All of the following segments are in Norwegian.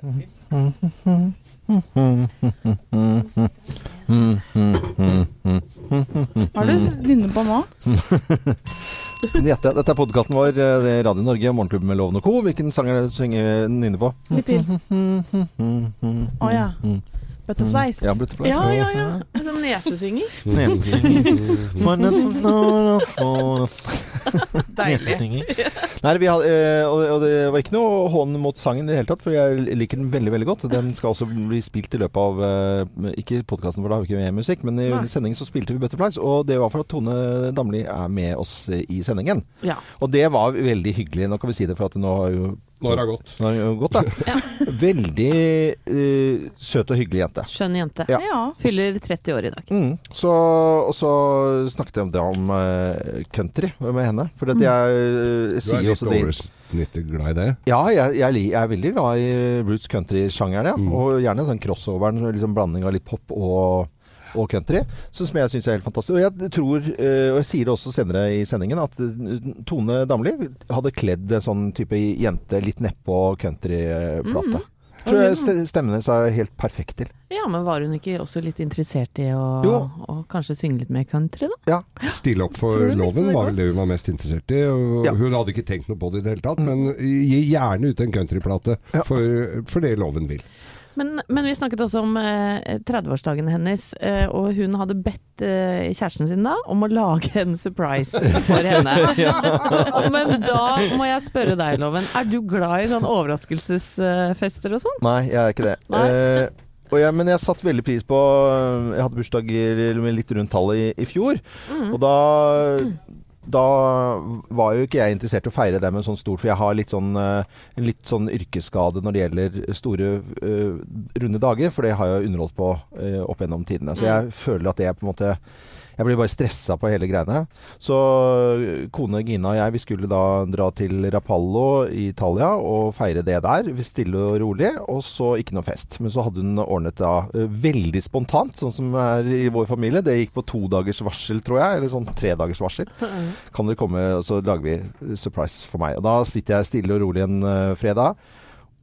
Hva er det du nynner på nå? Dette er podkasten vår, eh, Radio Norge, Morgenklubben med Loven og Co. Hvilken sang er det du synger nynner på? Litt til. Å ja. Butterflies. Ja, Butterflies. Ja, ja, ja. Sånn nesesynger. Deilig. Nei, vi hadde, eh, og, det- var ikke noe hån mot sangen i det hele tatt, for jeg liker den veldig veldig godt. Den skal også bli spilt i løpet av eh, Ikke podkasten, for da har vi ikke med musikk, men i Nei. sendingen så spilte vi Butterflies. Og det var for at Tone Damli er med oss i sendingen. Ja. Og det var veldig hyggelig. Nå kan vi si det, for at nå har jo Nå har det gått. nå har det gått, ja. Veldig uh, søt og hyggelig jente. Skjønn jente. Ja. Ja. Fyller 30 år i dag. Mm. Så, og så snakket jeg om det om uh, country med henne. For at jeg uh, Du er sier jo litt også det oversnittet glad i det? Ja, jeg, jeg, jeg er veldig glad i roots country-sjangeren. Ja. Mm. Og gjerne sånn crossoveren, liksom blanding av litt pop og, og country. Som jeg syns er helt fantastisk. Og jeg tror, eh, og jeg sier det også senere i sendingen, at eh, Tone Damli hadde kledd en sånn type jente litt nedpå countryplate. Tror jeg st- stemmen hennes er helt perfekt til. Ja, men var hun ikke også litt interessert i å, å kanskje synge litt mer country, da? Ja. Stille opp for loven var vel det hun var mest interessert i. Og Ja. Hun hadde ikke tenkt noe på det i det hele tatt, men gi gjerne ut en countryplate Ja. for, for det loven vil. Men, men vi snakket også om eh, 30-årsdagen hennes, eh, og hun hadde bedt eh, kjæresten sin da om å lage en surprise for henne. men da må jeg spørre deg, Loven. Er du glad i sånn overraskelsesfester og sånn? Nei, jeg er ikke det. Eh, og jeg, men jeg satte veldig pris på Jeg hadde bursdager litt rundt tallet i, i fjor. Mm. Og da da var jo ikke jeg interessert i å feire det med sånn stort, for jeg har litt sånn, eh, en litt sånn yrkesskade når det gjelder store eh, runde dager, for det har jeg underholdt på eh, opp gjennom tidene. Så jeg føler at det er på en måte Jeg blir bare stressa på hele greiene. Så kone Gina og jeg, vi skulle da dra til Rapallo i Italia og feire det der, stille og rolig, og så ikke noe fest. Men så hadde hun ordnet da eh, veldig spontant, sånn som er i vår familie. Det gikk på to dagers varsel, tror jeg, eller sånn tre dagers varsel. Kan dere komme, og så lager vi surprise for meg. Og da sitter jeg stille og rolig en eh, fredag.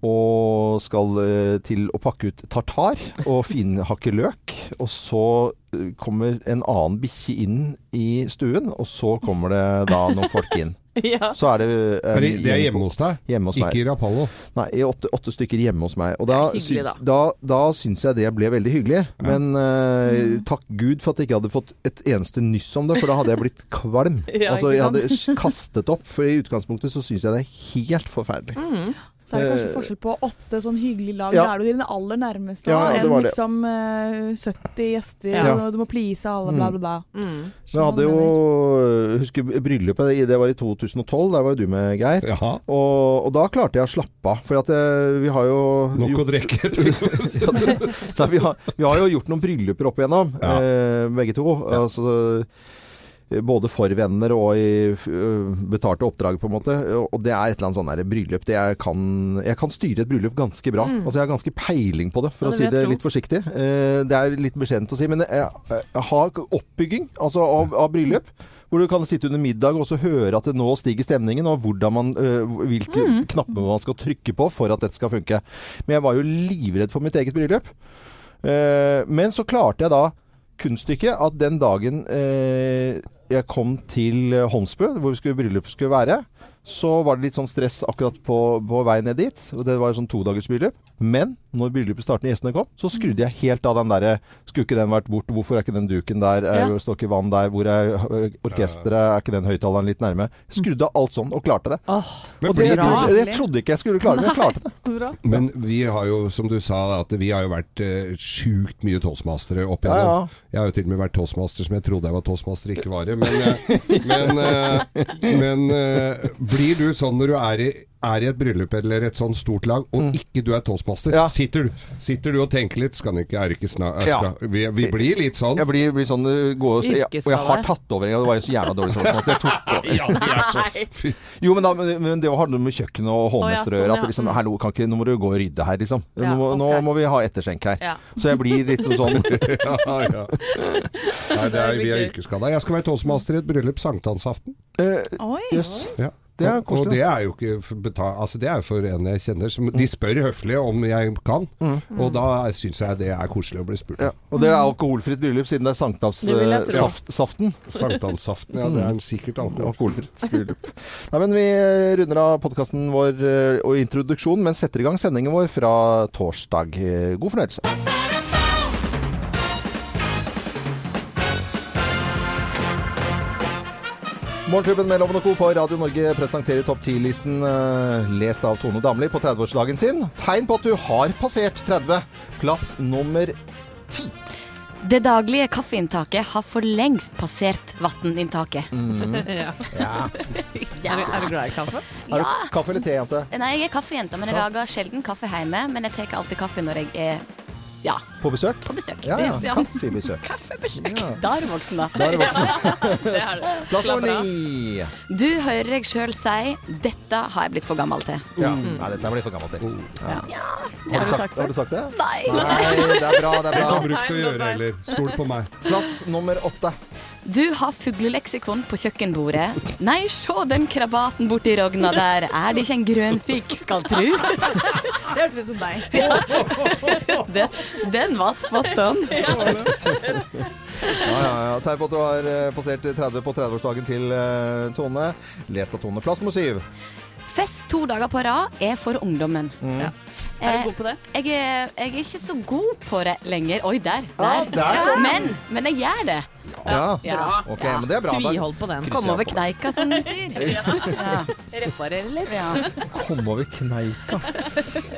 Og skal eh, til å pakke ut tartar og finhakke løk. Og så eh, kommer en annen bikkje inn i stuen, og så kommer det da noen folk inn. Ja. Så er det um, Er det, det er hjemme hos deg? hjemme hos. Ikke i Rapallo? Nei, i åtte, åtte stykker hjemme hos meg. Og da, hyggelig, syns, da. Da, syns jeg det ble veldig hyggelig. Men uh, Mm. takk Gud for at jeg ikke hadde fått et eneste nyss om det, for da hadde jeg blitt kvalm. Ja, altså, jeg hadde kastet opp, for i utgangspunktet så syns jeg det er helt forferdelig. Mm. Så er det kanskje Eh, forskjell på åtte sånn hyggelige lag. ja. Da er du dine aller nærmeste. Ja, enn liksom uh, 70 gjester, Ja. og du må please alle, bla, bla, bla. Mm. Men jeg hadde jo Husker bryllupet, det var i 2012. Der var jo du med, Geir. Og, og da klarte jeg å slappe av. For at eh, vi har jo Nok å drikke. tror vi, har, vi har jo gjort noen brylluper opp igjennom, Ja. eh, begge to. Altså, eh, både for venner og i øh, betalte oppdrag, på en måte. Og det er et eller annet sånn bryllup det jeg kan Jeg kan styre et bryllup ganske bra. Mm. Altså Jeg har ganske peiling på det, for Ja, å si det litt forsiktig. Eh, Det er litt beskjedent å si, men jeg, jeg har oppbygging altså av, av bryllup. Hvor du kan sitte under middag og så høre at det nå stiger stemningen, og man, hvilke Mm. knapper man skal trykke på for at dette skal funke. Men jeg var jo livredd for mitt eget bryllup. Eh, men så klarte jeg da kunststykket at den dagen eh, jeg kom til Holmsbu, hvor bryllupet skulle være, så var det litt sånn stress akkurat på, på vei ned dit. Og det var jo sånn todagers bryllup. Men når bryllupet startet og gjestene kom, så skrudde jeg helt av den derre Skulle ikke den vært bort? Hvorfor er ikke den duken der? Er, Ja. Står ikke vann der? Hvor er ø, orkesteret? Er ikke den høyttaleren litt nærme? Skrudde av alt sånn og klarte det. Oh, Og det, jeg, trodde, jeg trodde ikke jeg skulle klare det, men jeg klarte det. Bra. men vi har jo, som du sa, at vi har jo vært uh, sjukt mye toastmastere opp Ja, igjennom. ja. Jeg har jo til og med vært toastmaster som jeg trodde jeg var toastmaster, ikke var det. Men, eh, men, eh, men eh, blir du sånn når du er i, er i et bryllup eller et sånn stort lag, og ikke du er toastmaster? Mm. Ja. Sitter, du- sitter du og tenker litt Skal ikke, er ikke snak, Ja. skal, vi, vi blir litt sånn. Jeg blir, blir sånn gå og, jeg, Og jeg har tatt over en gang. Det var jo så jævla dårlig toastmaster. Jeg tok over. Ja, så Jo, men, da, men men det har noe med kjøkkenet og hovmester å gjøre. sånn, At liksom, her, kan ikke, nå må du gå og rydde her, liksom. Ja, nå, må- nå må vi ha etterskjenk her. Ja. Så jeg blir litt sånn ja, ja. Nei, det er, vi er yrkesskada. Jeg skal være toastmaster i et bryllup sankthansaften. eh, Oi. Jøss. Ja. Det er koselig. og det er jo ikke for altså det er for en jeg kjenner. Som, de spør høflig om jeg kan, og da syns jeg det er koselig å bli spurt. Mm. Ja. Og det er alkoholfritt bryllup siden det er sankthansaften. tro. sankthavssaften. Sankthanssaften, ja. Det er sikkert alkohol. Alkoholfritt bryllup. Nei, men vi runder av podkasten vår eh, og introduksjonen, men setter i gang sendingen vår fra torsdag. Eh, God fornøyelse. Morgenklubben med Loven og Co. på Radio Norge presenterer topp 10-listen eh, lest av Tone Damli på 30-årsdagen sin. Tegn på at du har passert 30. Plass nummer 10. Det daglige kaffeinntaket har for lengst passert vanninntaket. Ja. Ja. Er, du, er du glad i kaffe? Er du kaffe eller te, jente? Nei, jeg er kaffejente, men jeg lager sjelden kaffe hjemme. Men jeg tar alltid kaffe når jeg er ja, På besøk? på besøk. Ja, ja. Ja. Kaffebesøk. Kaffebesøk. Ja. Da er du voksen, da. Da er du voksen. Det er det. Plass nummer ni. Du hører deg sjøl si 'dette har jeg blitt for gammel til'. Ja. Nei, dette blir for gammel til. Ja. Har, Har du du sagt, har du sagt det? Nei. Nei, det er bra, det er bra. Det du ikke å gjøre heller. Stol på meg. Plass nummer åtte. Du har fugleleksikon på kjøkkenbordet. Nei, sjå den krabaten borti rogna der. Er det ikke en grønfik, skal tru? Det hørtes ut som deg. Det, den var spot on. Ja, ja, ja. Tegn på at du har eh, passert 30 på 30-årsdagen til eh, Tone. Lest av Tone. Plass nummer syv. Fest to dager på rad er for ungdommen. Er Eh, du god på det? jeg, er, jeg er ikke så god på det lenger. Oi, der. Ah, der. der, ja. Men, men jeg gjør det. Ja. Ja. Ok, men det er bra. Da Tvihold på den. Kom over kneika, som de sier. Ja. Reparere litt. Ja. kom over kneika.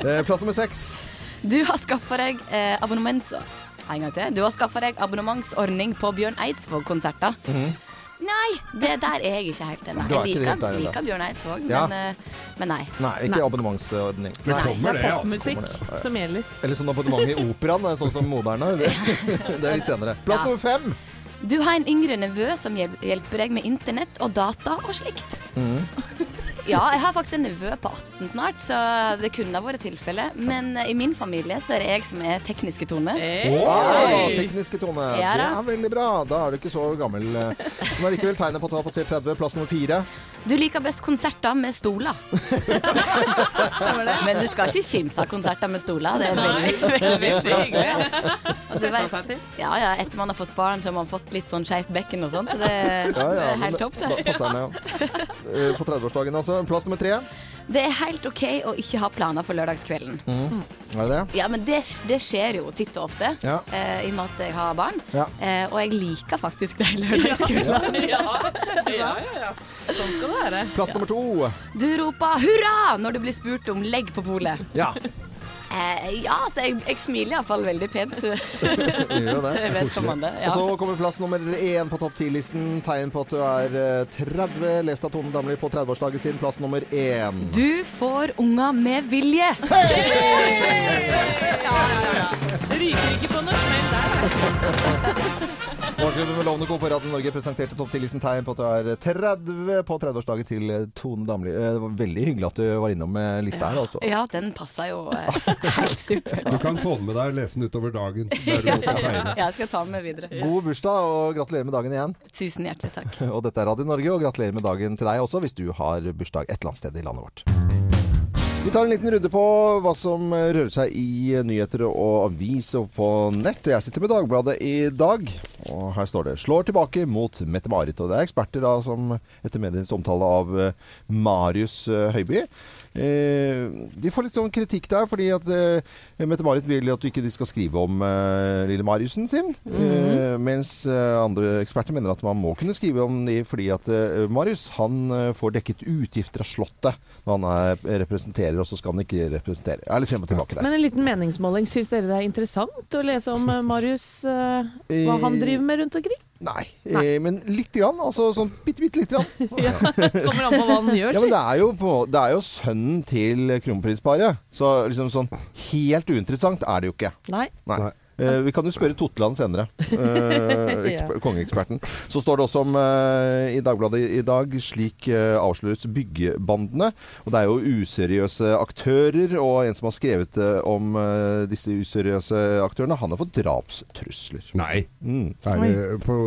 Eh, Plass nummer seks. Du har skaffa deg eh, abonnements... En gang til. Du har skaffa deg abonnementsordning på Bjørn Eidsvåg-konserter. Nei, det der er jeg ikke helt er Jeg helt liker, der liker Bjørn Eidsvåg, Ja. men, eh, men nei. Nei, ikke abonnementsordning. Det Nei. kommer det, altså. Popmusikk som gjelder. Eller sånn abonnement i operaen, sånn som moderne. Det, det er litt senere. Plass Ja. nummer fem. Du har en yngre nevø som hjelper deg med internett og data og slikt. Mhm. Ja, jeg har faktisk en nevø på 18 snart, så det kunne ha vært tilfellet. Men eh, i min familie så er det jeg som er tekniske tone. Ah, tekniske Tone. Ja Det er veldig bra. Da er du ikke så gammel. eh. Men allikevel tegnet på at du har passert 30. Plass nummer fire. Du liker best konserter med stoler. Men du skal ikke kimse av konserter med stoler. Det er veldig, veldig veldig Altså, ja, ja, etter man har fått barn, så har man fått litt sånn skeivt bekken og sånn, så det, Ja, det ja, er helt topp, Da det. passer ja. Eh, På 30-årsdagen, altså. Plass nummer tre. Det er helt OK å ikke ha planer for lørdagskvelden. Er det det? Ja, men det, det skjer jo titt og ofte, Ja. eh, i og med at jeg har barn. Ja. Eh, og jeg liker faktisk de lørdagskveldene. Ja, ja, ja. Sånn skal det være. Plass nummer to. Du roper 'hurra' når du blir spurt om legg på polet. Ja, Eh, ja, så jeg, jeg smiler iallfall veldig pent. gjør det. Vedkommende. Og så kommer plass nummer én på topp 10-listen. Tegn på at du er eh, 30. Lest av Tone Damli på 30-årsdagen sin. Plass nummer én. Du får unga med vilje. Ryker ikke på noe smell der. Morgenklubben med Lovende Co. på Radio Norge presenterte topp 10-listen tegn på at du er 30 på 30-årsdagen til eh, Tone Damli. Eh, Det var veldig hyggelig at du var innom med lista her, altså. Ja, den passa jo eh, helt supert. Du kan få den med deg og lese den utover dagen. Der du kan. Jeg skal ta den med videre. God bursdag, og gratulerer med dagen igjen. Tusen hjertelig takk. Og dette er Radio Norge, og gratulerer med dagen til deg også, hvis du har bursdag et eller annet sted i landet vårt. Vi tar en liten runde på hva som rører seg i nyheter og avis og på nett. Jeg sitter med Dagbladet i dag, og her står det 'Slår tilbake mot Mette-Marit'. Og det er eksperter da som etter medienes omtale av eh, Marius eh, Høiby. Eh, de får litt sånn kritikk der, fordi at Mette-Marit vil at du ikke skal skrive om lille Mariusen sin. eh, mens eh, andre eksperter mener at man må kunne skrive om de fordi at Marius han får dekket utgifter av Slottet når han er, representerer, og så skal han ikke representere. Jeg er litt frem og tilbake der. Men en liten meningsmåling. Syns dere det er interessant å lese om eh, Marius, eh, hva han driver med rundt omkring? Nei, eh, men lite grann. Altså sånn bitte, bitte lite grann. Ja, Kommer an på hva han gjør, Ja, men det er jo, på, det er jo sønnen til kronprinsparet. Så liksom sånn helt uinteressant er det jo ikke. Nei. Nei. Eh, vi kan jo spørre Totland senere. Eh, eksper- kongeeksperten. Så står det også om eh, i Dagbladet i dag slik eh, avsløres byggebandene. Og det er jo useriøse aktører, og en som har skrevet eh, om eh, disse useriøse aktørene, han har fått drapstrusler. Nei. Mm. Er det på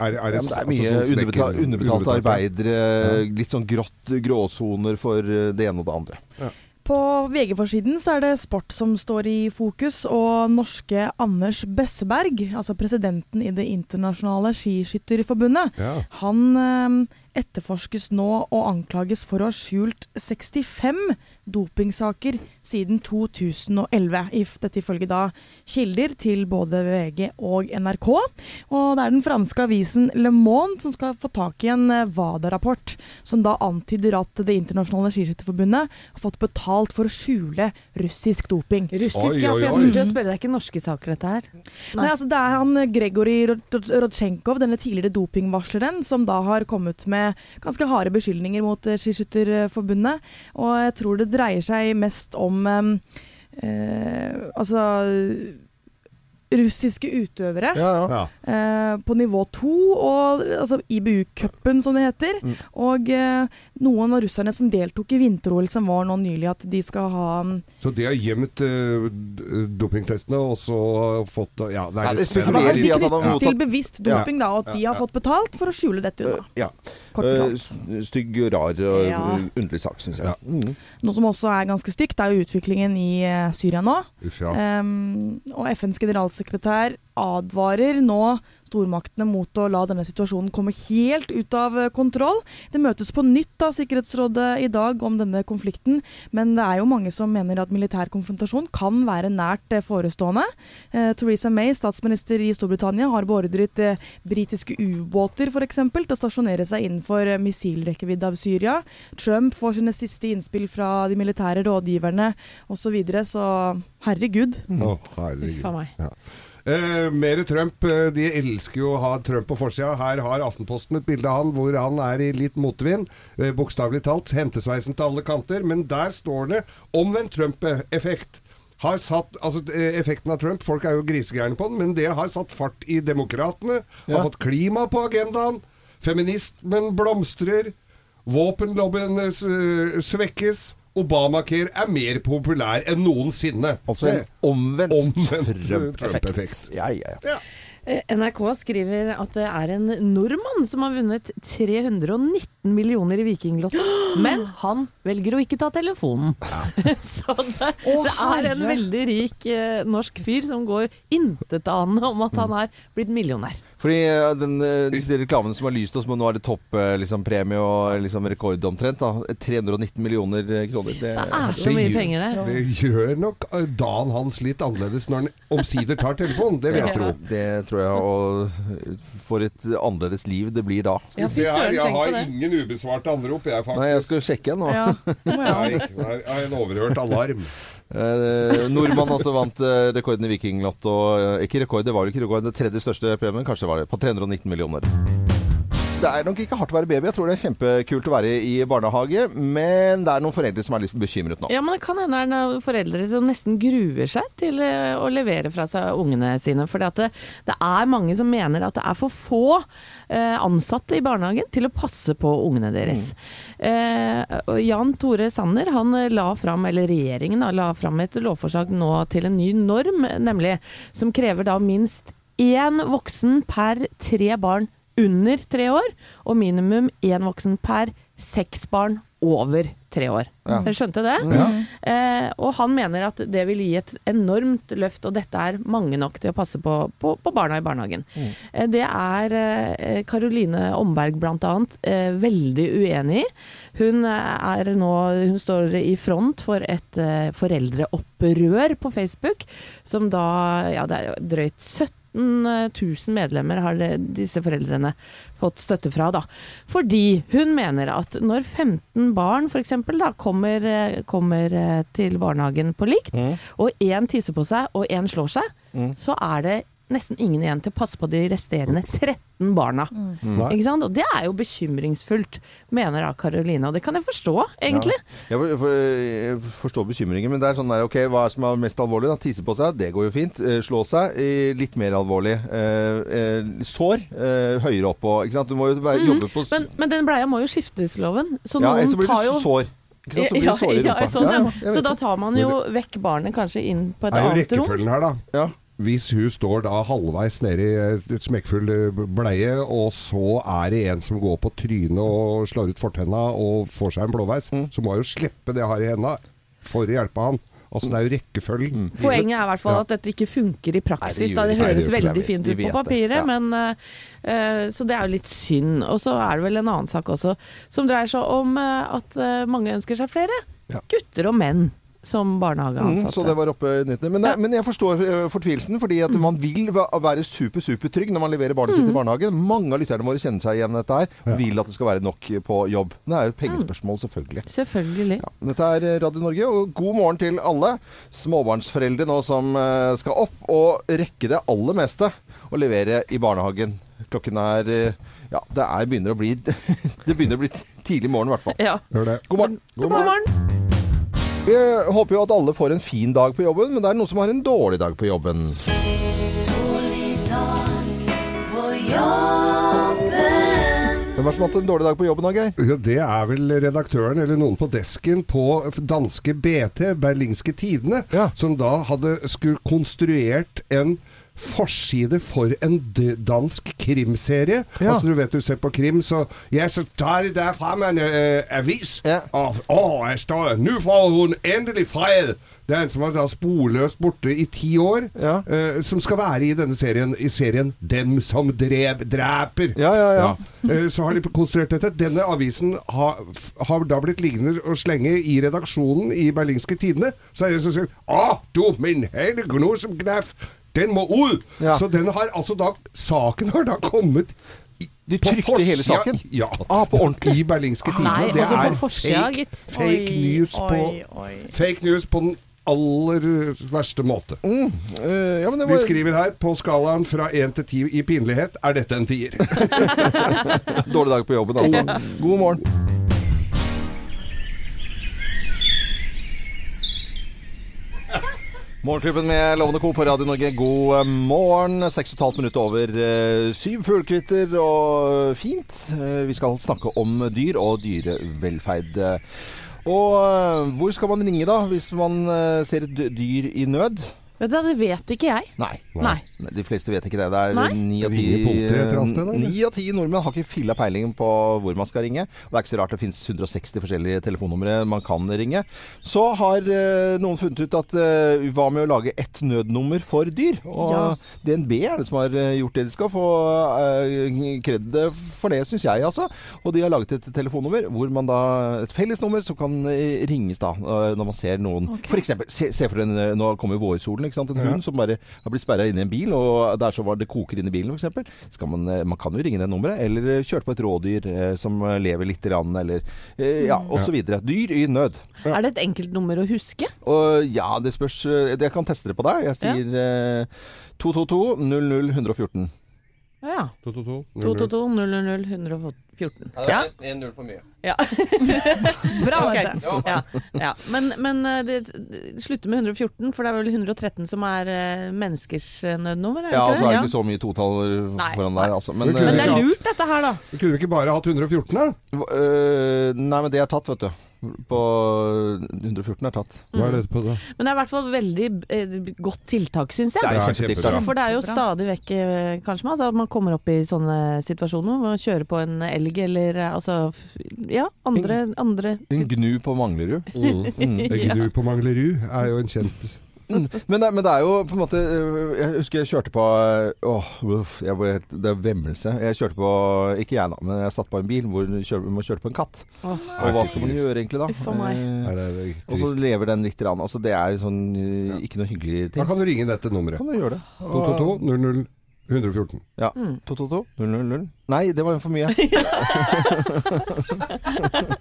er, er Ja, det er mye altså sånn underbetalt, underbetalte underbetalte? arbeidere, litt sånn grått, gråsoner for det ene og det andre. På VG-forsiden så er det sport som står i fokus, og norske Anders Besseberg, altså presidenten i Det internasjonale skiskytterforbundet, Ja. han eh, etterforskes nå og anklages for å ha skjult 65 dopingsaker siden 2011. if- Dette ifølge da kilder til både VG og NRK. Og det er den franske avisen Le Monde som skal få tak i en eh, WADA-rapport, som da antyder at Det internasjonale skiskytterforbundet har fått betalt for å skjule russisk doping. Russisk, Oi, ja. oi, For jeg skulle til å spørre, det er ikke norske saker, dette her? Nei, altså Det er han Gregory Rod- Rodsjenkov, denne tidligere dopingvarsleren, som da har kommet med ganske harde beskyldninger mot eh, Skiskytterforbundet. Og jeg tror det dreier seg mest om eh, eh, Altså russiske utøvere Ja, ja. Ja. eh, på nivå to, og altså IBU-cupen som det heter. Mm. Og eh, noen av russerne som deltok i vinter-OL som var nå nylig, at de skal ha mm, Så de har gjemt eh, dopingtestene, og så fått Ja, det Ja, er det knyttet mottatt- til bevisst doping, da, og at de har ja. fått betalt for å skjule dette unna. Eh, ja. Kort Eh, Stygg, rar og Ja. underlig sak, syns jeg. Ja. Mm. Noe som også er ganske stygt, er jo utviklingen i eh, Syria nå. Uff, ja. Ehm, og FNs generalsekretær statssekretær advarer nå stormaktene mot å la denne situasjonen komme helt ut av eh, kontroll. Det møtes på nytt av Sikkerhetsrådet i dag om denne konflikten, men det er jo mange som mener at militær konfrontasjon kan være nært eh, forestående. Eh, Theresa May, statsminister i Storbritannia, har beordret eh, britiske ubåter f.eks. til å stasjonere seg innenfor eh, missilrekkevidde av Syria. Trump får sine siste innspill fra de militære rådgiverne osv. Så, videre, så herregud. Å, herregud. Uff a meg. Eh, mer Trump. eh, De elsker jo å ha Trump på forsida. Her har Aftenposten et bilde av han hvor han er i litt motvind. Eh, Bokstavelig talt. Hentesveisen til alle kanter. Men der står det omvendt Trump-effekt. Har satt, altså eh, Effekten av Trump Folk er jo grisegærne på den, men det har satt fart i demokratene. Ja. Har fått klima på agendaen. Feminismen blomstrer. Våpenlobbyen eh, svekkes. Obamacare er mer populær enn noensinne. Altså en omvendt, Omvendt Trump-effekt. Trump-effekt. ja, ja, ja. Ja. Eh, NRK skriver at det er en nordmann som har vunnet 319 millioner i Vikinglotto, men han velger å ikke ta telefonen. Så det, det er en veldig rik eh, norsk fyr som går intetanende om at han er blitt millionær. Fordi eh, den, de, disse reklamene som har lyst oss, men nå er det topppremie liksom, og liksom, rekord omtrent. Da. 319 millioner eh, kroner. Det, Så er så mye penger der. Det gjør nok eh, dagen hans litt annerledes når han omsider tar telefonen. Det vil jeg tro. det tror jeg. Og for et annerledes liv det blir da. Ja, det her, jeg har ingen ubesvarte anrop, jeg faktisk. Nei, jeg skal sjekke nå. Ja, det jeg ha. Nei, er en overhørt alarm. Eh, nordmann også vant eh, rekorden i Vikinglotto. Eh, ikke rekord, det var jo ikke rekord. Det tredje største premien kanskje var det, på 319 millioner. Det er nok ikke hardt å være baby. Jeg tror det er kjempekult å være i barnehage. Men det er noen foreldre som er litt bekymret nå. Ja, men det kan hende det er foreldre som nesten gruer seg til eh, å levere fra seg ungene sine. For det, det er mange som mener at det er for få eh, ansatte i barnehagen til å passe på ungene deres. Mm. Jan Tore Sanner han la fram, eller regjeringen da, la fram et lovforslag nå til en ny norm, nemlig som krever da minst én voksen per tre barn under tre år, og minimum én voksen per seks barn over tre år. Ja. Dere skjønte det? Ja. Eh, og han mener at det vil gi et enormt løft, og dette er mange nok til å passe på, på, på barna i barnehagen. Eh, det er eh, Caroline Omberg bl.a. Eh, veldig uenig i. Hun, er nå, hun står i front for et eh, foreldreopprør på Facebook, som da Ja, det er drøyt 17 000 medlemmer har det, disse foreldrene fått støtte fra. da. Fordi hun mener at når 15 barn f.eks. Kommer, da kommer eh, til barnehagen på likt, Mm. og én tisser på seg og én slår seg, Mm. så er det nesten ingen igjen til å passe på de resterende 13 barna. Mm. Ikke sant? Og det er jo bekymringsfullt, mener da Karoline. Og det kan jeg forstå, egentlig. Jeg for- for- jeg forstår bekymringen, men det er sånn der, ok, hva er som er mest alvorlig? da? Tise på seg, det går jo fint. Eh, Slå seg, litt mer alvorlig. Eh, eh, Sår, eh, høyere opp på, ikke sant? Du må jo være, jobbe på... Men, men den bleia må jo skiftes, loven. Så ja, noen blir tar det jo sår. Ikke sant? Så blir det sår i ja, sånn, ja. Så da tar man jo vekk barnet kanskje inn på et annet rom. Det er jo rekkefølgen her, da. Hvis hun står da halvveis nedi i et smekkfull eh, bleie, og så er det en som går på trynet og slår ut fortenna og får seg en blåveis, Mm. så må hun jo slippe det har i henda for å hjelpe han. Altså Det er jo rekkefølgen. Poenget er i hvert fall Ja. at dette ikke funker i praksis. Nei, det da det høres Nei, det veldig det. fint ut på papiret, ja. men uh, eh, Så det er jo litt synd. Og så er det vel en annen sak også som dreier seg om uh, at eh, mange ønsker seg flere Ja. gutter og menn som Mm, barnehageansatte. så det var oppe i nyhetene. Men, Ja. men jeg forstår eh, fortvilelsen, fordi at man vil være super, super trygg når man leverer barnet sitt i barnehagen. Mange av lytterne våre kjenner seg igjen i dette her, og vil at det skal være nok på jobb. Det er jo pengespørsmål, selvfølgelig. Selvfølgelig. Ja, dette er Radio Norge, og god morgen til alle småbarnsforeldre nå som eh, skal opp og rekke det aller meste å levere i barnehagen. Klokken er eh, Ja, det er, begynner å bli Det begynner å bli tidlig morgen, i hvert fall. Ja. Gjør det. God morgen. God morgen. Vi håper jo at alle får en fin dag på jobben, men det er noen som har en dårlig dag på jobben. Hvem er det som har hatt en dårlig dag på jobben, Geir? Ja, det er vel redaktøren eller noen på desken på danske BT, Berlingske Tidene, Ja. som da hadde skulle konstruert en forside for en dansk krimserie. Ja. Altså du vet du ser på krim, så Ja, så tar de der frem en uh, avis, Ja. og å, her står det 'Nå får hun endelig fred'. Det er en som har da sporløst borte i ti år, Ja. uh, som skal være i denne serien, i serien 'Dem som drev dreper'. Ja, ja, ja. Uh, Så har de konstruert dette. Denne avisen har, har da blitt liggende og slenge i redaksjonen i Berlingske Tidene. Så er det en som sier Å, du min hele gnosemkneff, den må ut! Ja. Så den har altså da Saken har da kommet i- De trykte hele saken? Ja. Ah, på ordentlig? I Berlingske tider Nei, det altså er forsida, fake, fake, Oi, news på, oi, oi. fake news på den aller verste måte. Mm, øh, ja, men det Vi skriver her på skalaen fra 1 til 10 i pinlighet er dette en tier. dårlig dag på jobben, altså. God morgen. Morgenklubben med Lovende Co. på Radio Norge, god eh, morgen. 6,5 minutter over eh, syv fuglekvitter og fint. Eh, vi skal snakke om dyr og dyrevelferd. Og hvor skal man ringe da, hvis man ser et dyr i nød? Vet du, det vet ikke jeg. Nei. Nei. De fleste vet ikke det. Det er ni av ti nordmenn har ikke fylla peiling på hvor man skal ringe. Og det er ikke så rart det finnes 160 forskjellige telefonnumre man kan ringe. Så har eh, noen funnet ut at eh, hva med å lage ett nødnummer for dyr? Og Ja. DNB er det som har eh, gjort det. De skal få eh, kred for det, syns jeg, altså. Og de har laget et telefonnummer hvor man da Et fellesnummer som kan eh, ringes da eh, når man ser noen For eksempel, se, se for en, eh, nå kommer vårsolen, ikke sant. En hund som bare har blitt sperra inne i en bil, og det er så var det koker inn i bilen, f.eks. Skal man, eh, man kan jo ringe det nummeret. Eller eh, kjøre på et rådyr eh, som lever lite grann, eller eh, ja, osv. Dyr i nød. Er det et enkelt nummer å huske? Og ja, det spørs Jeg kan teste det på deg. Jeg sier eh, 222 00 114. Ja. 222 222 000 114. Ja, 1-0 for mye. Ja. Bra, Ok. Anette. ja, ja. Men, men eh, det, det slutter med 114, for det er vel 113 som er eh, menneskers eh, nødnummer? Er Ja, og så er det det? ikke så mye totaller foran der, altså. Men, Men det er lurt dette her, da. Kunne vi ikke bare hatt 114, da? Uh, Nei, men det er tatt, vet du. På 114 er tatt. Hva er det på? Men det er i hvert fall veldig eh, godt tiltak, syns jeg. Det er kjempetiltak. For det er jo stadig vekk kanskje at man kommer opp i sånne situasjoner hvor man kjører på en elg eller eh, altså Ja, andre, andre En gnu på Manglerud. Mm. gnu på Manglerud er jo en kjent Mm. Men, det, men det er jo på en måte øh, Jeg husker jeg kjørte på øh, Åh, uff, jeg ble, det er vemmelse. Jeg kjørte på Ikke jeg, da, men jeg satt på en bil hvor vi kjørte på en katt. Oh, Og hva skal man gjøre egentlig da? Uff meg. Eh, Og så lever den litt. Rann. Altså, det er sånn ikke noe hyggelig ting. Da kan du ringe dette nummeret. Kan du gjøre det? 222 00 114. Ja. Mm. 222 000. Nei, det var jo for mye.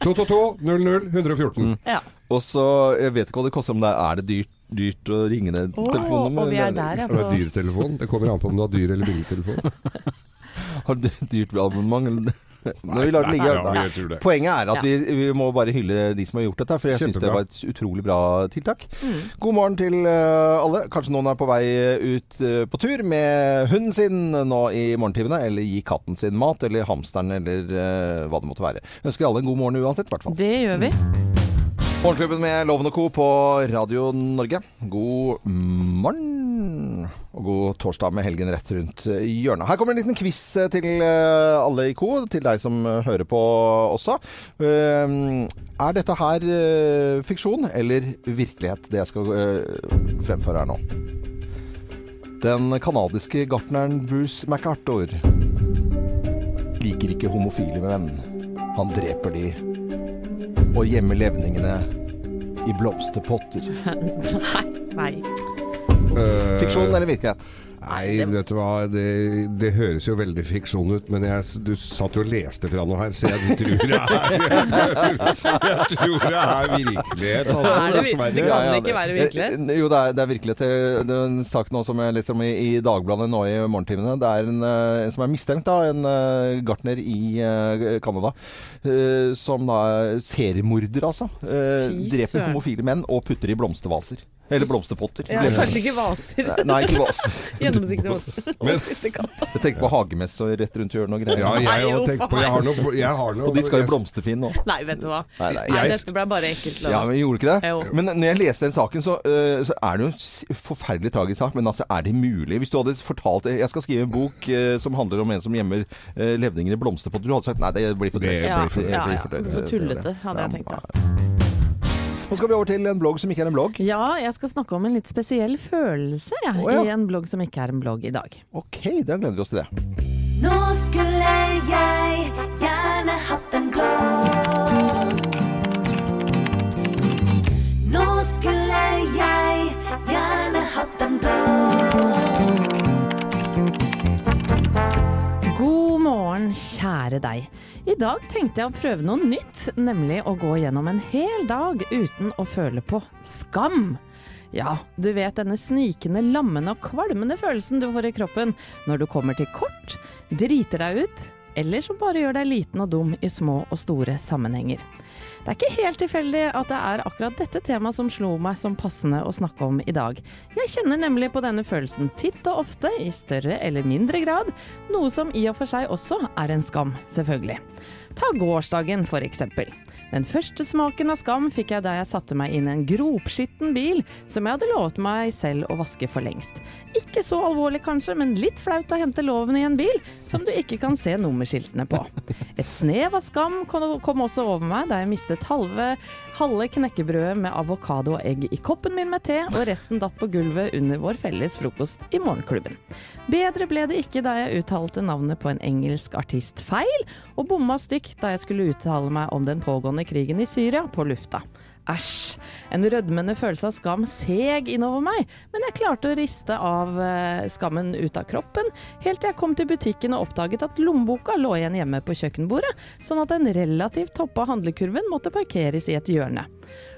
222 00 114. Mm. Ja. Og så Jeg vet ikke hva det koster, om det er, det dyrt dyrt å ringe ned Åh, telefonnummer. og vi er der, ja. Det er På, dyretelefon. Det kommer an på om du har dyr eller billigtelefon. Har du dyrt abonnement? Nei, nei, det. Ja. Poenget er at Ja. vi, vi må bare hylle de som har gjort dette, for jeg syns det var et utrolig bra tiltak. Mm. God morgen til eh, alle. Kanskje noen er på vei ut eh, på tur med hunden sin nå i morgentimene, eller gi katten sin mat, eller hamsteren, eller eh, hva det måtte være. Jeg ønsker alle en god morgen uansett, i hvert fall. det gjør vi. Morgenklubben med Loven og Co. på Radio Norge. God morgen. Og god torsdag med helgen rett rundt hjørnet. Her kommer en liten quiz eh, til eh, alle i Co. Til deg som eh, hører på også. Er dette her fiksjon eller virkelighet, det jeg skal fremføre her nå? Den kanadiske gartneren Bruce MacArthur liker ikke homofile menn. Han dreper de og gjemmer levningene i blomsterpotter. Nei. Eh, Fiksjon eller virkelighet? Nei, vet du hva. Det, det høres jo veldig fiksjon ut, men jeg, du satt jo og leste fra noe her, så jeg tror det er Jeg tror det er virkelighet, altså. Er det vir- det kan ikke være virkelighet? Eh, Jo, det er, det er virkelighet. Det det er en sak nå som jeg leser om i, i Dagbladet nå i morgentimene. Det er en, eh, en som er mistenkt, da, en eh, gartner i eh, Canada, eh, som da er seriemorder, altså. Eh, Fy dreper søren. homofile menn og putter i blomstervaser. Eller blomsterpotter. Ja, kanskje ikke vaser. Nei, ikke vaser. Gjennomsiktige vaser. Men-. Jeg tenker på hagemesse og rett rundt hjørnet og greier. Ja, jeg Nei, òg jo, tenker på Jeg har noe, jeg har noe Og dit skal jo blomsterfinn nå. Nei, vet du hva. Nei, nei, Nei, jeg- dette ble bare ekkelt. Ja, men Gjorde ikke det? Jo. Men når jeg leste den saken, så, uh, så er det jo en forferdelig tragisk sak. Men altså, er det mulig? Hvis du hadde fortalt Jeg skal skrive en bok uh, som handler om en som gjemmer uh, levninger i blomsterpotter. Du hadde sagt nei, det blir for Det drøyt. Ja, ja, blir ja. For tullete, hadde jeg tenkt da. Nå skal vi over til en blogg som ikke er en blogg. Ja, jeg skal snakke om en litt spesiell følelse jeg, oh, ja. i en blogg som ikke er en blogg i dag. Ok, da gleder vi oss til det. Nå skulle jeg gjerne hatt en blogg. Nå skulle jeg gjerne hatt en blogg. God morgen, kjære deg. I dag tenkte jeg å prøve noe nytt, nemlig å gå gjennom en hel dag uten å føle på skam. Ja, du vet denne snikende, lammende og kvalmende følelsen du får i kroppen når du kommer til kort, driter deg ut, eller som bare gjør deg liten og dum i små og store sammenhenger. Det er ikke helt tilfeldig at det er akkurat dette temaet som slo meg som passende å snakke om i dag. Jeg kjenner nemlig på denne følelsen titt og ofte, i større eller mindre grad, noe som i og for seg også er en skam, selvfølgelig. Ta gårsdagen for eksempel. Den første smaken av skam fikk jeg da jeg satte meg inn i en gropskitten bil som jeg hadde lovet meg selv å vaske for lengst. Ikke så alvorlig kanskje, men litt flaut å hente loven i en bil som du ikke kan se nummerskiltene på. Et snev av skam kom også over meg da jeg mistet halve, halve knekkebrødet med avokado og egg i koppen min med te, og resten datt på gulvet under vår felles frokost i morgenklubben. Bedre ble det ikke da jeg uttalte navnet på en engelsk artist feil, og bomma stygt da jeg skulle uttale meg om den pågående krigen i Syria på lufta. Æsj. En rødmende følelse av skam seg innover meg, men jeg klarte å riste av eh, skammen ut av kroppen, helt til jeg kom til butikken og oppdaget at lommeboka lå igjen hjemme på kjøkkenbordet, sånn at den relativt toppa handlekurven måtte parkeres i et hjørne.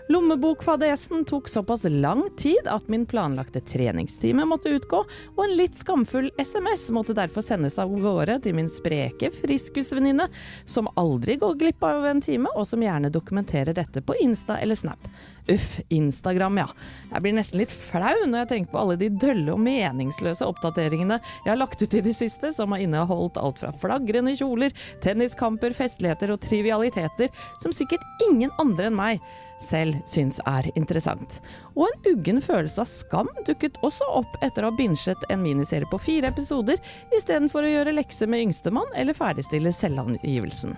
Lommebokfadesen tok såpass lang tid at min planlagte treningstime måtte utgå, og en litt skamfull SMS måtte derfor sendes av gårde til min spreke friskusvenninne, som aldri går glipp av en time, og som gjerne dokumenterer dette på Insta eller Snap. Uff, Instagram, ja. Jeg blir nesten litt flau når jeg tenker på alle de dølle og meningsløse oppdateringene jeg har lagt ut i det siste, som har inneholdt alt fra flagrende kjoler, tenniskamper, festligheter og trivialiteter, som sikkert ingen andre enn meg selv syns er interessant. Og en uggen følelse av skam dukket også opp etter å ha binsjet en miniserie på fire episoder, istedenfor å gjøre lekser med yngstemann eller ferdigstille selvangivelsen.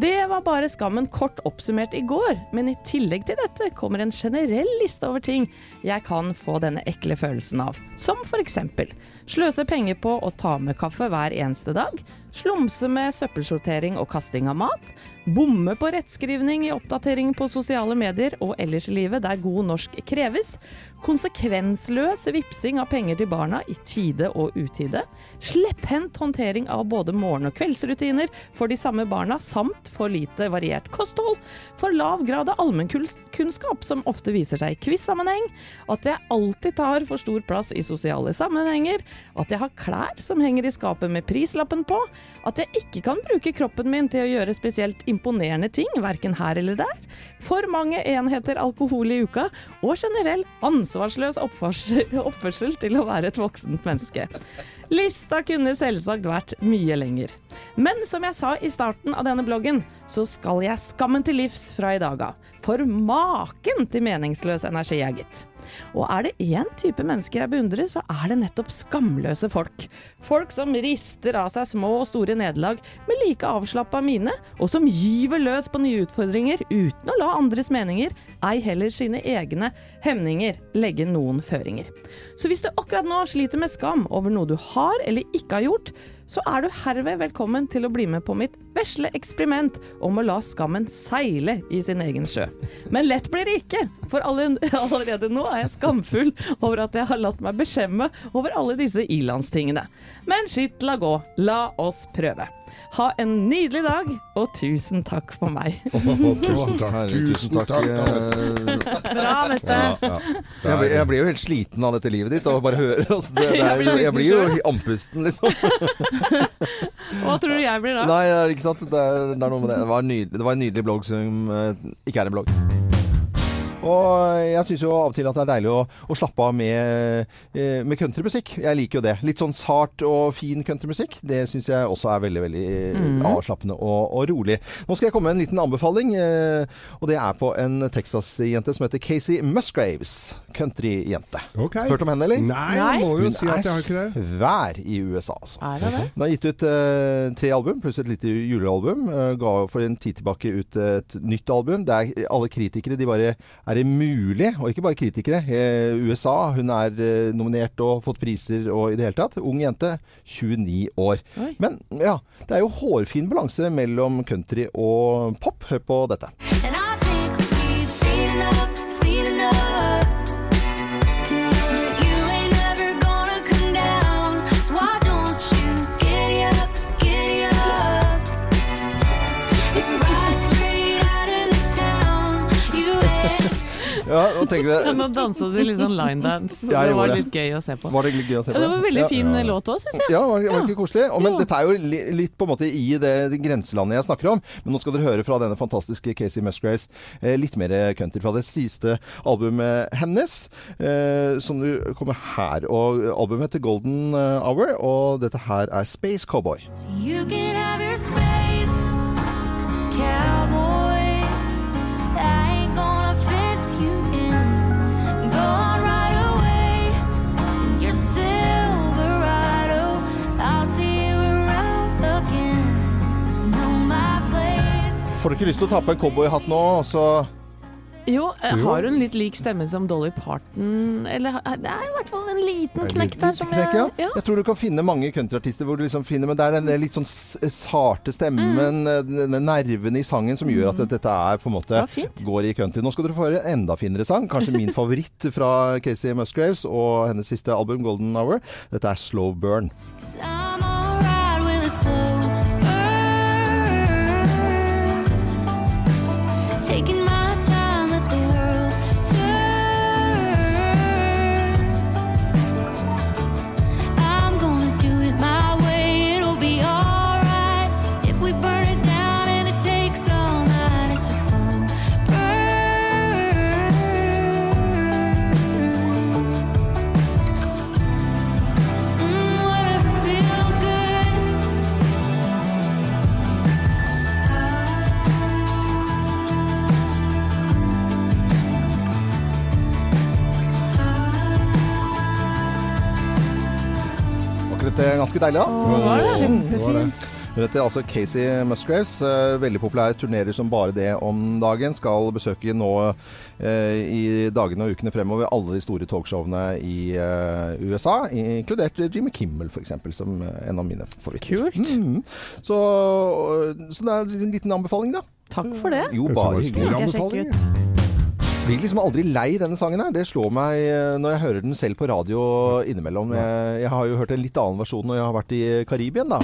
Det var bare skammen kort oppsummert i går, men i tillegg til dette kommer en generell liste over ting jeg kan få denne ekle følelsen av. Som for eksempel sløse penger på å ta med kaffe hver eneste dag, Slumse med søppelsortering og kasting av mat. Bomme på rettskrivning i oppdatering på sosiale medier og ellers i livet der god norsk kreves. Konsekvensløs vipsing av penger til barna i tide og utide. Slepphendt håndtering av både morgen- og kveldsrutiner for de samme barna, samt for lite variert kosthold. For lav grad av allmennkunnskap, som ofte viser seg i quiz-sammenheng. At jeg alltid tar for stor plass i sosiale sammenhenger. At jeg har klær som henger i skapet med prislappen på. At jeg ikke kan bruke kroppen min til å gjøre spesielt imponerende ting, verken her eller der. For mange enheter alkohol i uka, og generell ansvarsløs oppførsel, til å være et voksent menneske. Lista kunne selvsagt vært mye lenger. Men som jeg sa i starten av denne bloggen, så skal jeg skammen til livs fra i dag av. For maken til meningsløs energi er gitt. Og er det én type mennesker jeg beundrer, så er det nettopp skamløse folk. Folk som rister av seg små og store nederlag med like avslappa mine, og som gyver løs på nye utfordringer uten å la andres meninger, ei heller sine egne hemninger, legge noen føringer. Så hvis du akkurat nå sliter med skam over noe du har eller ikke har gjort, så er du herved velkommen til å bli med på mitt vesle eksperiment om å la skammen seile i sin egen sjø. Men lett blir det ikke, for allerede nå er jeg skamfull over at jeg har latt meg beskjemme over alle disse ilandstingene. Men skitt la gå, la oss prøve. Ha en nydelig dag, og tusen takk for meg. Tusen takk. Herre, tusen takk. eh, Bra, Mette. Jeg blir, jeg blir jo helt sliten av dette livet ditt av å bare høre. Altså, det, det er, jeg blir jo andpusten, liksom. Hva tror du jeg blir da? Nei, det ikke sant. Det er, det er noe med det. Det var, en nydelig, det var en nydelig blogg som eh, ikke er en blogg. Og jeg syns jo av og til at det er deilig å, å slappe av med, eh, med countrymusikk. Jeg liker jo det. Litt sånn sart og fin countrymusikk. Det syns jeg også er veldig veldig mm. avslappende og, og rolig. Nå skal jeg komme med en liten anbefaling, eh, og det er på en Texas-jente som heter Casey Musgraves. Countryjente. Okay. Hørt om henne, eller? Nei, Nei. jeg må jo Hun si at jeg har ikke det. er svær i USA, altså. Er det det? Hun har gitt ut uh, tre album, pluss et lite julealbum. Uh, ga for en tid tilbake ut et nytt album. Det er, alle kritikere de bare Er det mulig? Og ikke bare kritikere. Eh, USA. Hun er eh, nominert og fått priser og i det hele tatt. Ung jente. 29 år. Oi. Men ja, det er jo hårfin balanse mellom country og pop. Hør på dette. And Ja, og tenker jeg Nå dansa du litt sånn linedance. Ja, det var det. litt gøy å se på. Var det litt gøy å se Ja, det var en veldig Ja. fin låt òg, syns jeg. Ja, var, var det ikke koselig? Og, men dette er jo litt på en måte i det, det grenselandet jeg snakker om. Men nå skal dere høre fra denne fantastiske Casey Musgraves eh, litt mer country fra det siste albumet hennes, eh, som du kommer her. Og albumet heter Golden eh, Hour, og dette her er Space Cowboy. You can have your space, cowboy. Får du ikke lyst til å ta på en cowboyhatt nå, så Jo, eh, Jo. har hun litt lik stemme som Dolly Parton? Eller eh, det er i hvert fall en liten knekk der som Knekk, ja. jeg ja. Jeg tror du kan finne mange countryartister hvor du liksom finner Men det er den litt sånn sarte stemmen, mm. den den nerven i sangen som gjør at dette er på en måte går i country. Nå skal dere få høre en enda finere sang. Kanskje min favoritt fra Casey Musgraves og hennes siste album, 'Golden Hour'. Dette er 'Slow Burn'. 'Cause I'm alright with a slow ganske deilig, da? Å, var det? Det. Hun heter altså Casey Musgraves. eh, Veldig populær, turnerer som bare det om dagen. Skal besøke nå eh, i dagene og ukene fremover alle de store talkshowene i eh, USA, inkludert Jimmy Kimmel f.eks., som en av mine favoritter. Kult. Mhm. Så, så det er en liten anbefaling, da. Takk for det. Jo, bare hyggelig. Blir liksom aldri lei denne sangen her. Det slår meg eh, når jeg hører den selv på radio innimellom. Jeg, jeg har jo hørt en litt annen versjon når jeg har vært i Karibien, da.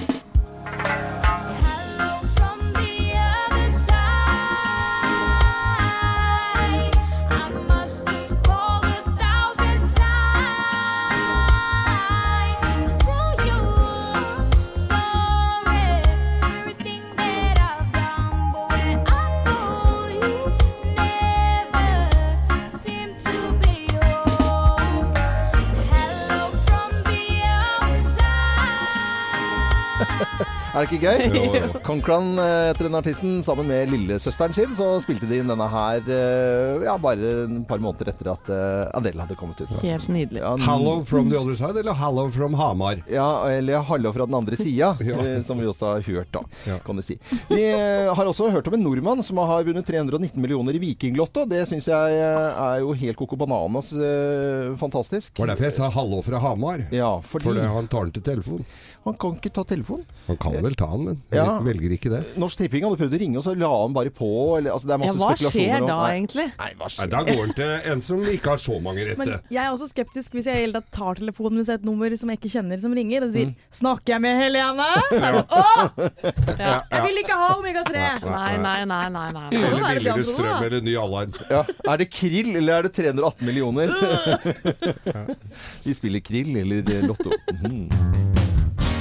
Er det ikke gøy? Conkran etter heter den artisten. Sammen med lillesøsteren sin så spilte de inn denne her eh, ja, bare et par måneder etter at eh, Adele hadde kommet ut. Helt nydelig. Ja, Hallow from the other side, eller Hallow from Hamar? Ja, eller hallo fra den andre sida, Ja. eh, som vi også har hørt, da, Ja. kan du si. Vi eh, har også hørt om en nordmann som har vunnet 319 millioner i Vikinglotto. Det syns jeg eh, er jo helt coco bananas eh, fantastisk. Det var derfor jeg sa hallo fra Hamar. Ja, fordi For det, han tar den til telefon. han kan ikke ta telefonen. Han kan vel ta den, men Ja. velger ikke det. Norsk Tipping hadde prøvd å ringe, og så la han bare på. Eller, altså, det er Ja, hva spekulasjoner. skjer da, Nei, egentlig? Nei, hva Nei, skjer? da går han til en som ikke har så mange Men rette. jeg er også skeptisk hvis jeg tar telefonen hvis det er et nummer som jeg ikke kjenner, som ringer og Mm. sier 'Snakker jeg med Helene?' Så er det sånn Å! Jeg vil ikke ha omega-3! Nei, nei, nei, nei. nei. Eller billigere strøm eller ny alarm. Ja. Er det krill, eller er det 318 millioner? vi spiller krill eller lotto. Mhm.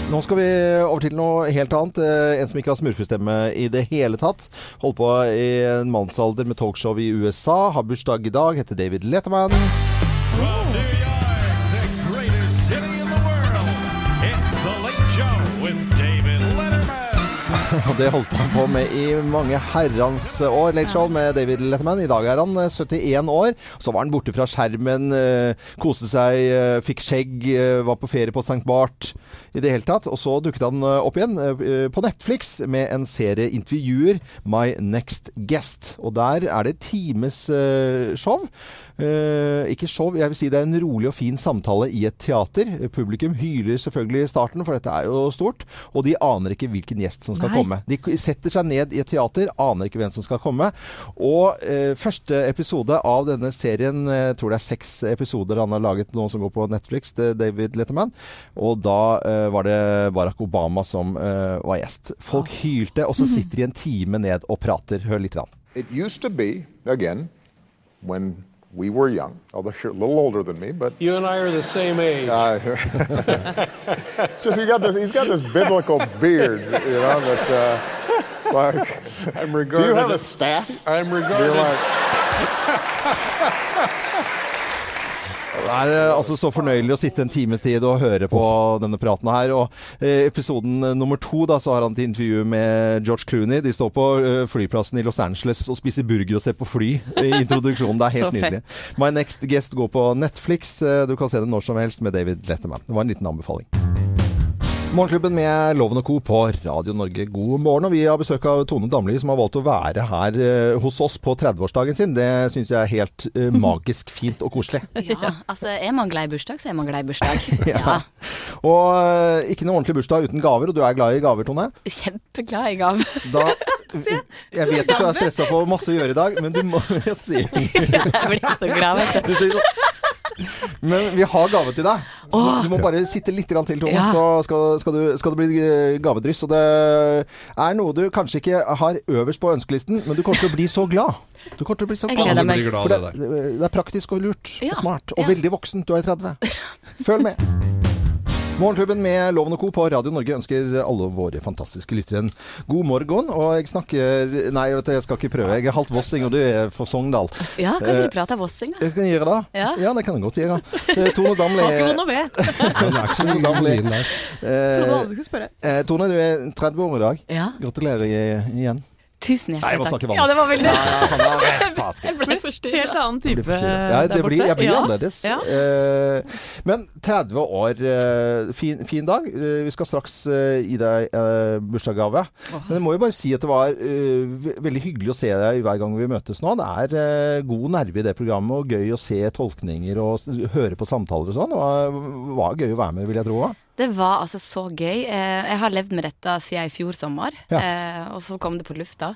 Nå skal vi over til noe helt annet. Eh, En som ikke har smurfestemme i det hele tatt. Holdt på i en mannsalder med talkshow i USA. Har bursdag i dag. Heter David Letterman. From Og det holdt han på med i mange herrens år. Late Show med David Letterman. I dag er han eh, 71 år. Så var han borte fra skjermen, eh, koste seg, eh, fikk skjegg, eh, var på ferie på St. Bart i det hele tatt. Og så dukket han eh, opp igjen eh, på Netflix med en serie intervjuer, My Next Guest. Og der er det times eh. Eh, ikke show, jeg vil si det er en rolig og fin samtale i et teater. Publikum hyler selvfølgelig i starten, for dette er jo stort. Og de aner ikke hvilken gjest som skal Nei. komme. De setter seg ned i et teater, aner ikke hvem som skal komme. Og eh, første episode av denne serien, eh, jeg tror det er seks episoder han har laget nå som går på Netflix, David Letterman. Og da eh, var det Barack Obama som eh, var gjest. Folk hylte, og så sitter de en time ned og prater. Hør litt. Rann. It used to be, again, when we were young, although you're a little older than me, but You and I are the same age. uh, just he got this. He's got this biblical beard, you know. That uh, like, I'm do you have a staff? I'm You're like, Det er eh, altså så fornøyelig å sitte en times tid og høre på denne praten her. Og eh, episoden eh, nummer to, da, så har han et intervju med George Clooney. De står på eh, flyplassen i Los Angeles og spiser burger og ser på fly i introduksjonen. Det er helt nydelig. My Next Guest går på Netflix. Du kan se det når som helst med David Letterman. Det var en liten anbefaling. Morgenklubben med Loven og Co. på Radio Norge. God morgen. Og vi har besøk av Tone Damli, som har valgt å være her eh, hos oss på 30-årsdagen sin. Det syns jeg er helt eh, magisk fint og koselig. Ja, altså er man glad i bursdag, så er man glad i bursdag. Ja. Og eh, ikke noe ordentlig bursdag uten gaver, og du er glad i gaver, Tone. Kjempeglad i gaver. Da, jeg vet at du er stressa på masse å gjøre i dag, men du må jo si, Jeg blir så glad, vet du. du sier sånn Men vi har gave til deg. Så du må bare sitte litt til, Tone, Ja. så skal, skal, du, skal det bli eh, gavedryss. Og det er noe du kanskje ikke har øverst på ønskelisten, men du kommer til å bli så glad. Du kommer til å bli så glad. meg. glad For det, det det er praktisk og lurt Ja. og smart. Og Ja. veldig voksen. Du er 30. Følg med. Morgenklubben med Loven og Co. på Radio Norge ønsker alle våre fantastiske lyttere en god morgen. Og jeg snakker Nei, vet du, jeg skal ikke prøve. Jeg er halvt vossing, og du er fra Sogndal. Ja, kanskje du prater vossing, da? Jeg kan gjøre det? Ja. det kan jeg godt gjøre. Eh, Tone Damli Har ikke vondt inn der. Trodde eh, eh, Tone, du er 30 år i dag. Ja. Gratulerer igjen. Tusen Nei, jeg må hjertelig takk. snakke vanlig. Ja, det var veldig Ja. Jeg ble forstyrra. Helt annen type. Ja, det der blir, jeg blir Ja. annerledes. Ja. Uh, men 30 år, uh, fin, fin dag. Uh, vi skal straks gi deg bursdagsgave. Men jeg må jo bare si at det var veldig hyggelig å se deg hver gang vi møtes nå. Det er god nerve i det programmet, og gøy å se tolkninger og høre på samtaler og sånn. Det var, var gøy å være med, vil jeg tro. da. Det var altså så gøy. Eh, Jeg har levd med dette siden i fjor sommer, Ja. eh, og så kom det på lufta.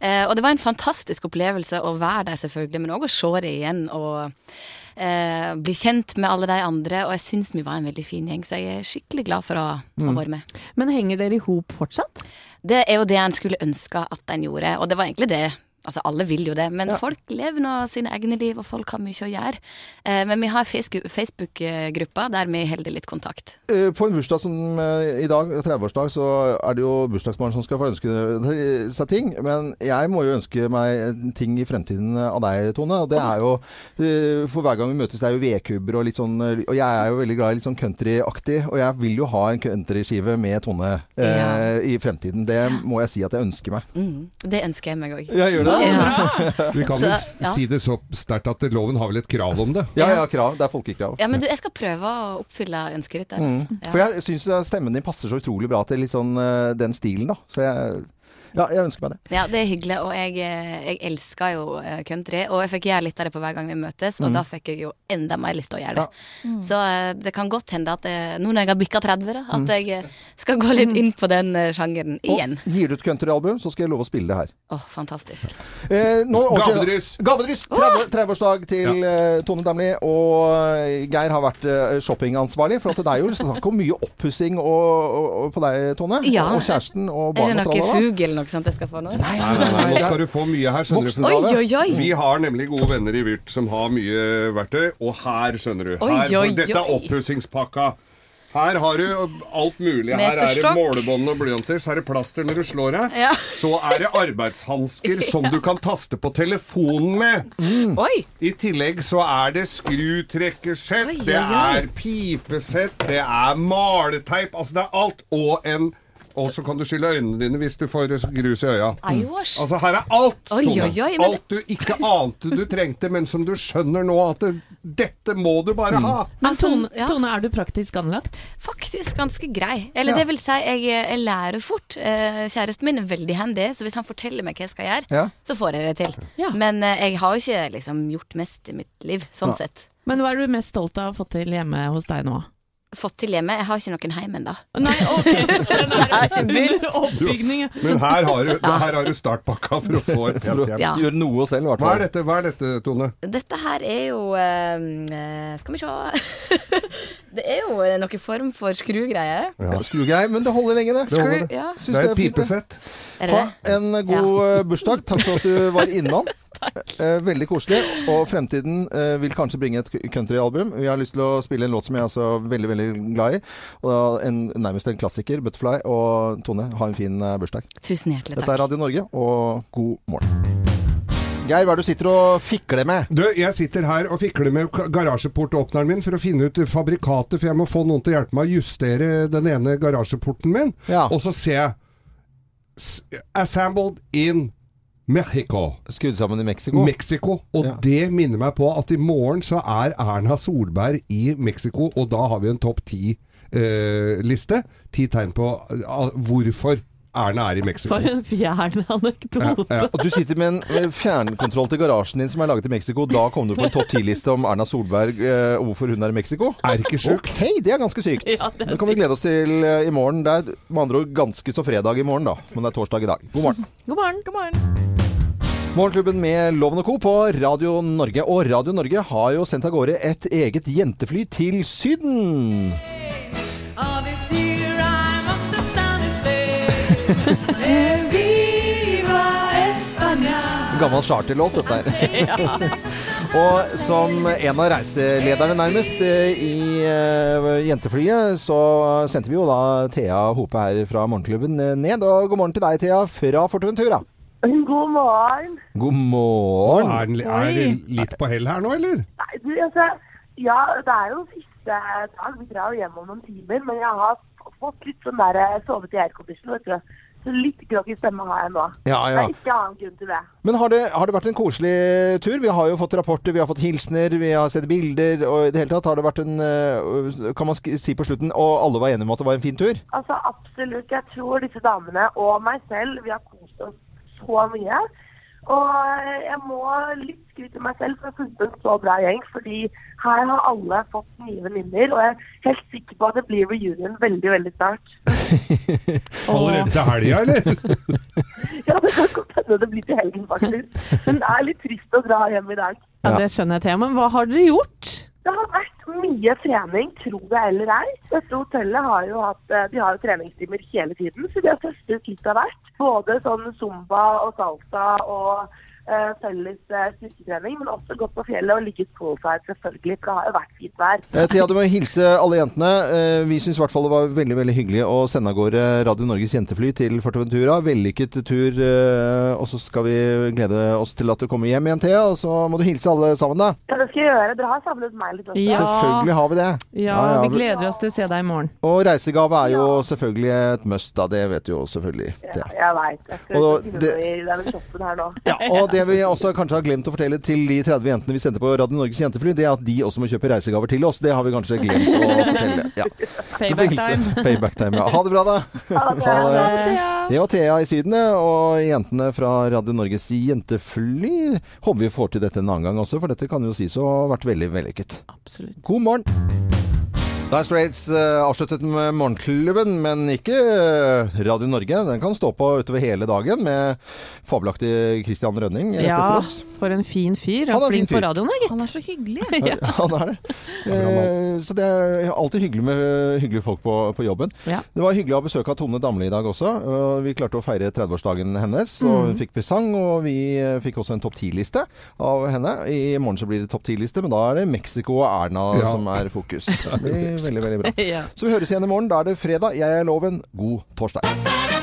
Eh, Og det var en fantastisk opplevelse å være der, selvfølgelig, men òg å se det igjen og eh, bli kjent med alle de andre. Og jeg syns vi var en veldig fin gjeng, så jeg er skikkelig glad for å ha vært med. Men henger dere i hop fortsatt? Det er jo det en skulle ønske at en gjorde, og det var egentlig det. Altså, alle vil jo det, men Ja. folk lever nå sine egne liv, og folk har mye å gjøre. Eh, men vi har Facebook- Facebook-gruppa der vi holder litt kontakt. Eh, På en bursdag som eh, i dag, 30-årsdag, så er det jo bursdagsbarn som skal få ønske seg ting. Men jeg må jo ønske meg ting i fremtiden av deg, Tone. Og det er jo eh, For hver gang vi møtes, det er jo vedkubber og litt sånn Og jeg er jo veldig glad i litt sånn countryaktig, og jeg vil jo ha en countryskive med Tone eh, Ja. i fremtiden. Det må jeg si at jeg ønsker meg. Mm, det ønsker jeg meg òg. Jeg gjør det. Ja. Vi kan vel Så, ja. si det så sterkt at loven har vel et krav om det. Ja, ja, krav. Det er folkekrav. ja, men du, jeg skal prøve å oppfylle ønsket ditt. der. Mm. Ja. For jeg syns stemmen din passer så utrolig bra til litt sånn eh, den stilen, da. Så jeg Ja, jeg ønsker meg det. Ja, det er hyggelig, og jeg, eh, jeg elsker jo eh, country. Og jeg fikk gjøre litt av det på hver gang vi møtes, Mm. og da fikk jeg jo enda mer lyst til å gjøre det. Så eh, det kan godt hende at nå når jeg har bikka 30, da, at jeg eh, skal gå litt inn på den sjangeren igjen. Og gir du ut countryalbum, så skal jeg love å spille det her. Åh, fantastisk. Eh, nå, Gavedryss! Gavedryss! 30 30-årsdag til ja. Tone Damli. Og Geir har vært shoppingansvarlig. For at det er jo snakk om mye oppussing på deg, Tone. Ja. Og kjæresten og Er det barna. noe fugl eller noe sånt jeg skal få nå? Nei, Nei, nei, nei, nå skal du få mye her, skjønner du. Oi, oi, oi! Vi har nemlig gode venner i Vyrt som har mye verktøy, og her, skjønner du. Her, oi, Dette er oppussingspakka. Her har du alt mulig. Her er det målebånd og blyanter. Så er det plaster når du slår deg. Ja. Så er det arbeidshansker som du kan taste på telefonen med. Oi! I tillegg så er det skrutrekkersett, det er pipesett, det er maleteip. Altså det er alt. Og en Og så kan du skylle øynene dine hvis du får grus i øya. Aiwasj. Altså her er alt, Oi, Tone. oi, oi, men- Alt du ikke ante du trengte, men som du skjønner nå at det, dette må du bare ha. Men Tone, ja. Tone, er du praktisk anlagt? Faktisk ganske grei. Eller Ja. det vil si, jeg, jeg lærer fort. Eh, Kjæresten min er veldig handy, så hvis han forteller meg hva jeg skal gjøre, Ja. så får jeg det til. Ja. Men eh, jeg har jo ikke liksom gjort mest i mitt liv, sånn sett. Men hva er du mest stolt av å ha fått til hjemme hos deg nå? Fått til hjemme. Jeg har ikke noen hjem ennå. Nei, ok. Er oppbygning. Men her har du, her har du startpakka for å få et hjem. Ja. Gjøre noe selv, i hvert Hva er fall. dette, hva er dette Tone? Dette her er jo uh, Skal vi se Det er jo eh, noen form for skrugreie. Ja. Skrugreie, men det holder lenge, det. Det holder. Skru, ja, Det er et pipesett. Ha en god eh, bursdag. Takk for at du var innom. Eh, veldig koselig. Og fremtiden eh, vil kanskje bringe et countryalbum. Vi har lyst til å spille en låt som jeg er også veldig veldig glad i. Og en, nærmest en klassiker, 'Butterfly'. Og Tone, ha en fin eh, bursdag. Tusen hjertelig takk. Dette er. Radio Norge, og god morgen. Geir, hva er det du sitter og fikler med? Du, jeg sitter her og fikler med garasjeportåpneren min for å finne ut fabrikatet, for jeg må få noen til å hjelpe meg å justere den ene garasjeporten min. Ja. Og så ser jeg 'Assembled in Mexico'. Skrudd sammen i Mexico? Mexico. Og Ja. det minner meg på at i morgen så er Erna Solberg i Mexico, og da har vi en topp ti-liste. ti tegn på eh, hvorfor Erna er i Mexico. For en fjern anekdote. Ja, ja. Og du sitter med en eh, fjernkontroll til garasjen din som er laget i Mexico. Da kom du på en topp ti-liste om Erna Solberg eh, og hvorfor hun er i Mexico. Er ikke sjukt. Ok, det er ganske sykt. Ja, det det kan vi glede oss til eh, i morgen. Det er med andre ord ganske så fredag i morgen, da. Men det er torsdag i dag. God morgen. God morgen. God morgen. Morgenklubben med Loven og Co. på Radio Norge. Og Radio Norge har jo sendt av gårde et eget jentefly til Syden. Gammel charterlåt, dette her. og som en av reiselederne nærmest eh, i eh, jenteflyet, så sendte vi jo da Thea Hope her fra Morgenklubben eh, ned. Og god morgen til deg, Thea, fra Forteventura. God morgen. God morgen. Er, den- er det litt på hell her nå, eller? Nei, du, altså, ja, det er jo siste dag. Vi drar jo hjem om noen timer, men jeg har f- fått litt sånn der eh, sovet i aircondition, vet du. Så litt groggy stemme har jeg nå. Ja, Det er ikke annen grunn til det. Men har det, har det vært en koselig tur? Vi har jo fått rapporter, vi har fått hilsener, vi har sett bilder. Og i det hele tatt har det vært en eh, Kan man si på slutten Og alle var enige om at det var en fin tur? Altså absolutt. Jeg tror disse damene og meg selv, vi har kost oss så mye. Og jeg må litt skryte meg selv for å ha funnet en så bra gjeng, fordi her har alle fått nye venninner, og jeg er helt sikker på at det blir reunion veldig, veldig snart. Allerede til helga, eller? Ja, det kan godt hende det blir til helgen, faktisk. Men det er litt trist å dra hjem i dag. Ja, det skjønner jeg, Thea. Men hva har dere gjort? Det har vært mye trening, tro det eller ei. Dette hotellet har jo hatt eh, de har jo treningstimer hele tiden, så de har testet litt av hvert. Både sånn zumba og salsa og felles eh, styrketrening, men også gått på fjellet og ligget poolside, selvfølgelig, for det har jo vært fint vær. Eh, Thea, du må hilse alle jentene. Eh, Vi syns i hvert fall det var veldig veldig hyggelig å sende av gårde Radio Norges jentefly til Forteventura. Vellykket tur. eh, Og så skal vi glede oss til at du kommer hjem igjen, Thea. Og så må du hilse alle sammen, da. Ja, det skal jeg gjøre. Dere har savnet meg litt også. Ja. Selvfølgelig har vi det. Ja, vi gleder oss til å se deg i morgen. Og reisegave er jo selvfølgelig et must, da. Det vet du jo selvfølgelig. Ja, jeg veit. Jeg skal Og finne noe i denne shoppen her nå. Ja, og det vi også kanskje har glemt å fortelle til de 30 jentene vi sendte på Radio Norges jentefly, det er at de også må kjøpe reisegaver til oss. Det har vi kanskje glemt å fortelle. Ja. Payback time. Payback time. Ja. Ha det bra, da. Ha det. Ha det. Det var Thea i Syden, og jentene fra Radio Norges jentefly. Håper vi får til dette en annen gang også, for dette kan jo sies å ha vært veldig vellykket. Absolutt. God morgen. Dire Straits eh, avsluttet med Morgenklubben, men ikke eh, Radio Norge. Den kan stå på utover hele dagen med fabelaktig Christian Rønning rett Ja, etter oss. for en fin fyr. Han er fin flink på fyr. radioen, gitt. Han er så hyggelig. Ja. Han er det. Eh, så det er alltid hyggelig med hyggelige folk på, på jobben. Ja. Det var hyggelig å ha besøk av Tone Damli i dag også. og Vi klarte å feire 30-årsdagen hennes, og hun fikk presang. Og vi eh, fikk også en topp 10-liste av henne. I morgen så blir det topp 10-liste, men da er det Mexico og Erna Ja. som er fokus. Det blir veldig, veldig bra. Ja. Så vi høres igjen i morgen. Da er det fredag. Jeg er Loven. God torsdag.